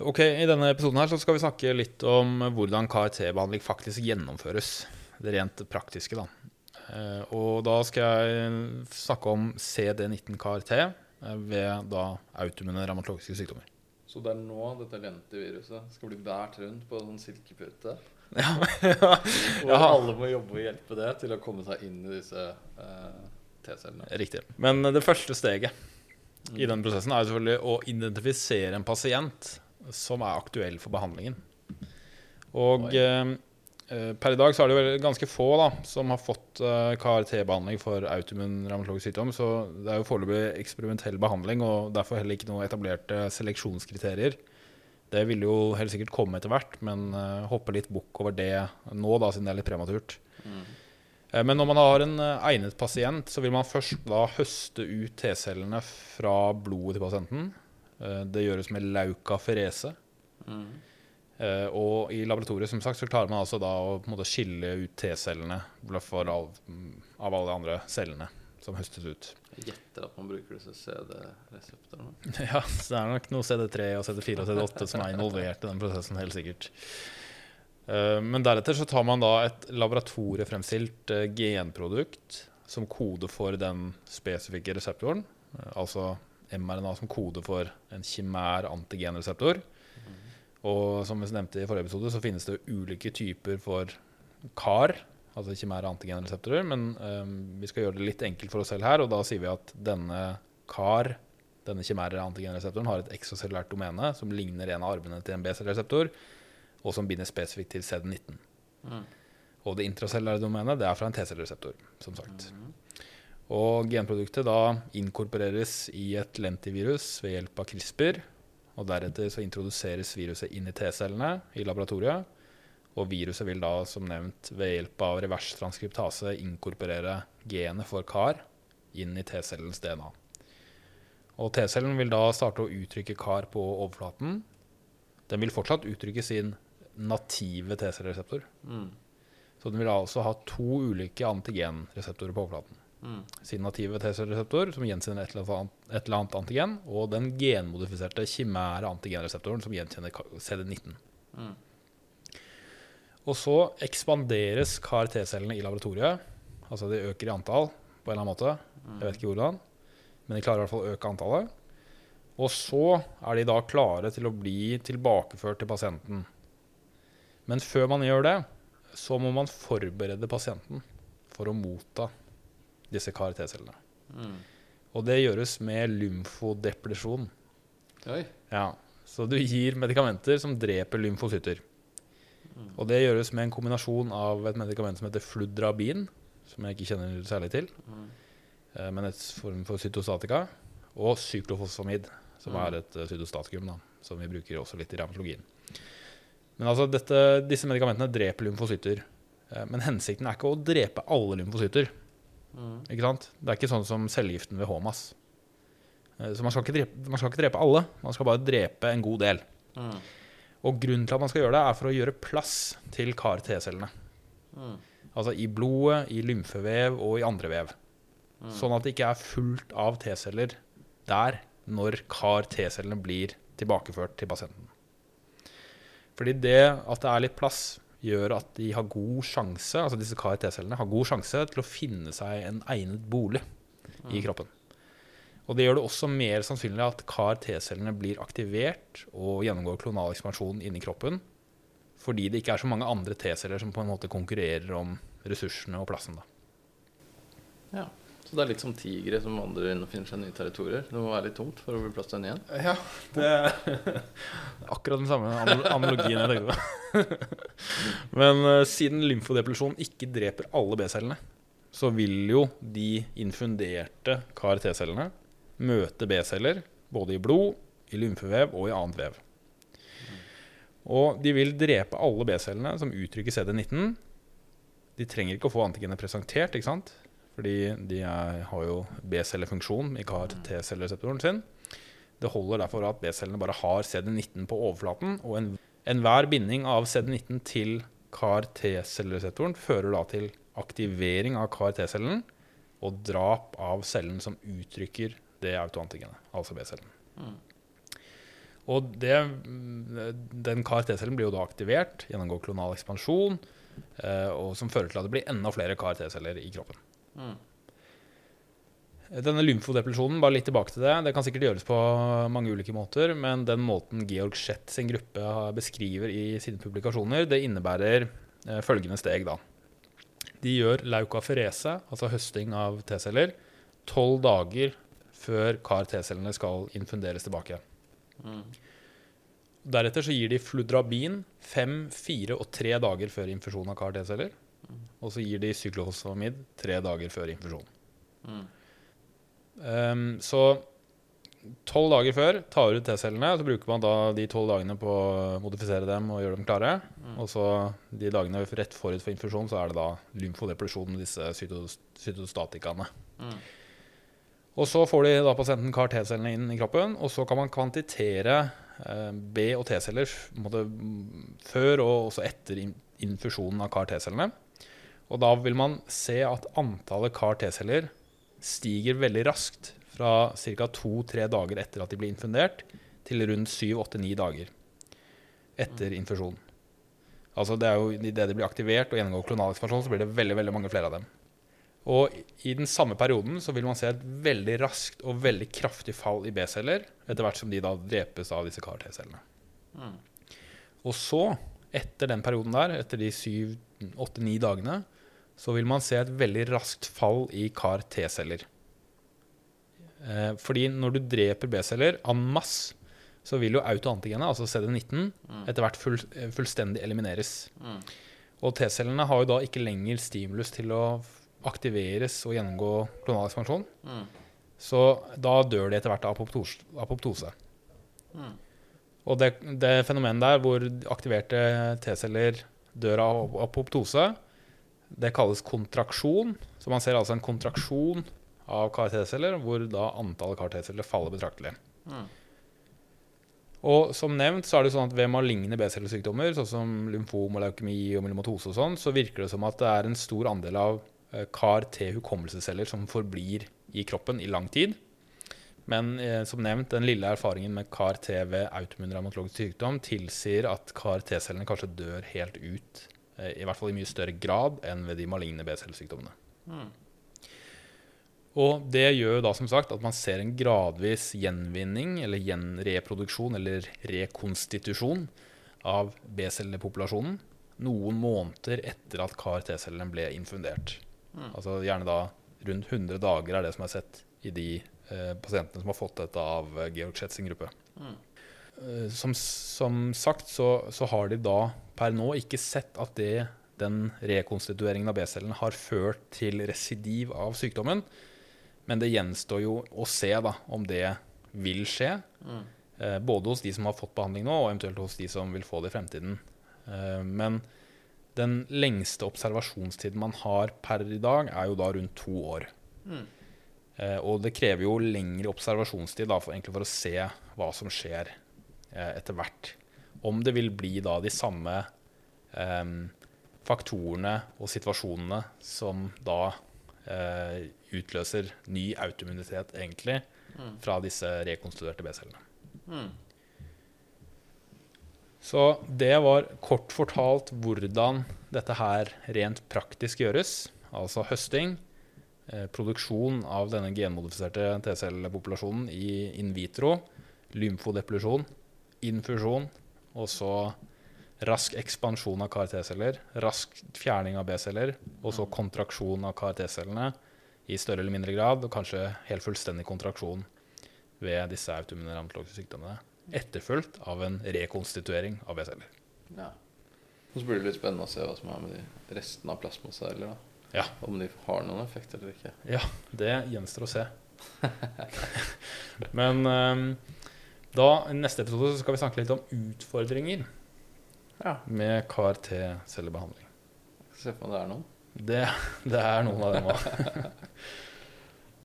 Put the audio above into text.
Ok, I denne episoden her så skal vi snakke litt om hvordan KRT-behandling faktisk gjennomføres. Det rent praktiske, da. Eh, Og da skal jeg snakke om CD19 KRT eh, ved da autoimmune revmatologiske sykdommer. Så det er nå dette lenteviruset skal bli båret rundt på en sånn silkepute? Ja, Og alle må jobbe og hjelpe det til å komme seg inn i disse eh, T-cellene. Riktig. Men det første steget i den prosessen er selvfølgelig å identifisere en pasient som er aktuell for behandlingen. Og eh, eh, per i dag så er det vel ganske få da, som har fått eh, KRT-behandling for autoimmun revmatologisk sykdom, så det er jo foreløpig eksperimentell behandling, og derfor heller ikke noen etablerte seleksjonskriterier. Det vil jo helt sikkert komme etter hvert, men hopper litt bukk over det nå, da, siden det er litt prematurt. Mm. Men når man har en egnet pasient, så vil man først da høste ut T-cellene fra blodet til pasienten. Eh, Det gjøres med laukaferese. Mm. Uh, Og i laboratoriet som sagt, så klarer man altså da å på en måte skille ut T-cellene av, av alle de andre cellene som høstes ut. Jeg gjetter at man bruker disse CD-reseptorene. Ja, så det er nok noe CD3 og CD4 og CD8 som er involvert i den prosessen, helt sikkert. Uh, Men deretter så tar man da et laboratoriefremstilt uh, genprodukt som kode for den spesifikke reseptoren. Altså mRNA som kode for en kimær antigenreseptor. Og som vi nevnte i forrige episode, så finnes det ulike typer for CAR, altså kimære antigenreseptorer. Men um, vi skal gjøre det litt enkelt for oss selv her, og da sier vi at denne CAR, denne kimære antigenreseptoren, har et eksocellulært domene som ligner en av armene til en B-cellereseptor, og som binder spesifikt til CD19. Mm. Og det intracellulære domenet det er fra en T-cellereseptor, som sagt. Mhm. Og genproduktet da inkorporeres i et lentivirus ved hjelp av CRISPR. Og deretter så introduseres viruset inn i T-cellene i laboratoriet. Og viruset vil da, som nevnt, ved hjelp av reverstranskriptase inkorporere genet for CAR inn i T-cellens DNA. Og T-cellen vil da starte å uttrykke CAR på overflaten. Den vil fortsatt uttrykke sin native T-cellereseptor. Mm. Så den vil altså ha to ulike antigenreseptorer på overflaten. Mm. Sin native T-cellereseptor, som gjenkjenner et eller, annet, et eller annet antigen, og den genmodifiserte kimære antigenreseptoren, som gjenkjenner CD19. Mm. Og så ekspanderes CAR-T-cellene i laboratoriet. Altså de øker i antall på en eller annen måte. Jeg vet ikke hvordan, men de klarer i hvert fall å øke antallet. Og så er de da klare til å bli tilbakeført til pasienten. Men før man gjør det, så må man forberede pasienten for å motta disse CAR-T-cellene. Mm. Og det gjøres med lymfodepresjon. Oi. Ja, så du gir medikamenter som dreper lymfocytter. Mm. Og det gjøres med en kombinasjon av et medikament som heter fludrabin, som jeg ikke kjenner særlig til, Mm. eh, men et form for cytostatika, og syklofosfamid, som Mm. er et eh, cytostatikum, da, som vi bruker også litt i revmatologien. Men altså, dette, disse medikamentene dreper lymfocytter. Eh, Men hensikten er ikke å drepe alle lymfocytter. Mm. Ikke sant? Det er ikke sånn som cellegiften ved HMAS. Eh, Så man skal, ikke drepe, man skal ikke drepe alle, man skal bare drepe en god del. Mm. Og grunnen til at man skal gjøre det, er for å gjøre plass til CAR-T-cellene. Mm. Altså i blodet, i lymfevev og i andre vev. Mm. Sånn at det ikke er fullt av T-celler der når CAR-T-cellene blir tilbakeført til pasienten. Fordi det at det er litt plass, gjør at de har god sjanse, altså disse CAR-T-cellene har god sjanse til å finne seg en egnet bolig i kroppen. Og det gjør det også mer sannsynlig at CAR-T-cellene blir aktivert og gjennomgår klonal ekspansjon inni kroppen, fordi det ikke er så mange andre T-celler som på en måte konkurrerer om ressursene og plassen. Da. Ja. Så det er litt som tigre som vandrer inn og finner seg nye territorier. Det må være litt tomt for å bli plass til en igjen. Ja, det er akkurat den samme analogien jeg tenkte på. Men uh, siden lymfodeplasjon ikke dreper alle B-cellene, så vil jo de infunderte CAR-T-cellene møte B-celler både i blod, i lymfevev og i annet vev. Og de vil drepe alle B-cellene som uttrykker CD19. De trenger ikke å få antigenet presentert, ikke sant? Fordi de er, har jo B-cellefunksjon i CAR-T-cellereseptoren sin. Det holder derfor at B-cellene bare har CD19 på overflaten, og en- enhver binding av CD19 til CAR-T-cellereseptoren fører da til aktivering av CAR-T-cellen og drap av cellen som uttrykker det autoantigenet, altså B-cellen. Mm. Og det, mm, den CAR-T-cellen blir jo da aktivert, gjennomgår klonal ekspansjon, eh, og som fører til at det blir enda flere CAR-T-celler i kroppen. Mm. Denne lymfodepresjonen, bare litt tilbake til det, det kan sikkert gjøres på mange ulike måter, men den måten Georg Schett sin gruppe beskriver i sine publikasjoner, det innebærer eh, følgende steg, da. De gjør laukaferese, altså høsting av T-celler, tolv dager før CAR-T-cellene skal infunderes tilbake. Mm. Deretter så gir de fludrabin fem, fire og tre dager før infusjon av CAR-T-celler. Og så gir de cyklofosfamid tre dager før infusjon. Mm. Um, så tolv dager før tar du ut T-cellene. Så bruker man da de tolv dagene på å modifisere dem og gjøre dem klare. Og så de dagene rett forut for infusjon så er det da lymfodepresjon med disse cytos cytostatikaene. Mm. Og så får de da pasienten CAR T-cellene inn i kroppen, og så kan man kvantitere eh, B- og T-celler mm, før og også etter in- infusjonen av CAR T-cellene. Og da vil man se at antallet CAR T-celler stiger veldig raskt fra ca. to-tre dager etter at de blir infundert, til rundt syv-åtte-ni dager etter infusjon. Altså det er jo Idet de blir aktivert og gjennomgår klonal ekspansjon, så blir det veldig veldig mange flere av dem. Og i den samme perioden så vil man se et veldig raskt og veldig kraftig fall i B-celler, etter hvert som de da drepes av disse CAR-T-cellene. Mm. Og så, etter den perioden der, etter de syv, åtte, ni dagene, så vil man se et veldig raskt fall i CAR-T-celler. Eh, fordi når du dreper B-celler en masse, så vil jo autoantigenet, altså CD19, etter hvert full, eh, fullstendig elimineres. Mm. Og T-cellene har jo da ikke lenger stimulus til å aktiveres og gjennomgå klonal ekspansjon. Mm. Så da dør de etter hvert av apoptose. apoptose. Mm. Og det, det fenomenet der hvor aktiverte T-celler dør av apoptose, det kalles kontraksjon. Så man ser altså en kontraksjon av CAR-T-celler, hvor da antallet CAR-T-celler faller betraktelig. Mm. Og som nevnt så er det sånn at ved maligne B-cellesykdommer, sånn som lymfom og leukemi og myelomatose og sånn, så virker det som at det er en stor andel av eh, CAR-T-hukommelsesceller som forblir i kroppen i lang tid. Men eh, som nevnt, den lille erfaringen med CAR-T ved autoimmun revmatologisk sykdom tilsier at CAR-T-cellene kanskje dør helt ut, i hvert fall i mye større grad enn ved de maligne B-cellesykdommene. Mm. Og det gjør da som sagt at man ser en gradvis gjenvinning, eller gjenreproduksjon, eller rekonstitusjon av B-cellepopulasjonen noen måneder etter at CAR-T-cellene ble infundert. Mm. Altså gjerne da rundt 100 dager er det som er sett i de eh, pasientene som har fått dette av eh, Georg Schett sin gruppe. Mm. Eh, som, som sagt så, så har de da per nå ikke sett at det, den rekonstitueringen av B-cellene har ført til residiv av sykdommen. Men det gjenstår jo å se da, om det vil skje. Mm. Eh, både hos de som har fått behandling nå, og eventuelt hos de som vil få det i fremtiden. Eh, men den lengste observasjonstiden man har per i dag, er jo da rundt to år. Mm. Eh, og det krever jo lengre observasjonstid da, for, for å se hva som skjer eh, etter hvert. Om det vil bli da de samme eh, faktorene og situasjonene som da eh, utløser ny autoimmunitet, egentlig, Mm. fra disse rekonstruerte B-cellene. Mm. Så det var kort fortalt hvordan dette her rent praktisk gjøres. Altså høsting, eh, produksjon av denne genmodifiserte T-cellepopulasjonen i in vitro, lymfodeplusjon, infusjon, og så rask ekspansjon av CAR-T-celler, rask fjerning av B-celler, og så kontraksjon av CAR-T-cellene i større eller mindre grad, og kanskje helt fullstendig kontraksjon ved disse autoimmune revmatologiske sykdommene etterfulgt av en rekonstituering av B-celler. Ja. Og så blir det litt spennende å se hva som er med de restene av plasmaceller. da. Ja. Om de har noen effekt eller ikke. Ja, det gjenstår å se. Men ehm, da, i neste episode så skal vi snakke litt om utfordringer Ja. med CAR-T-cellebehandling. Se på om det er noen. Det, det er noen av dem òg.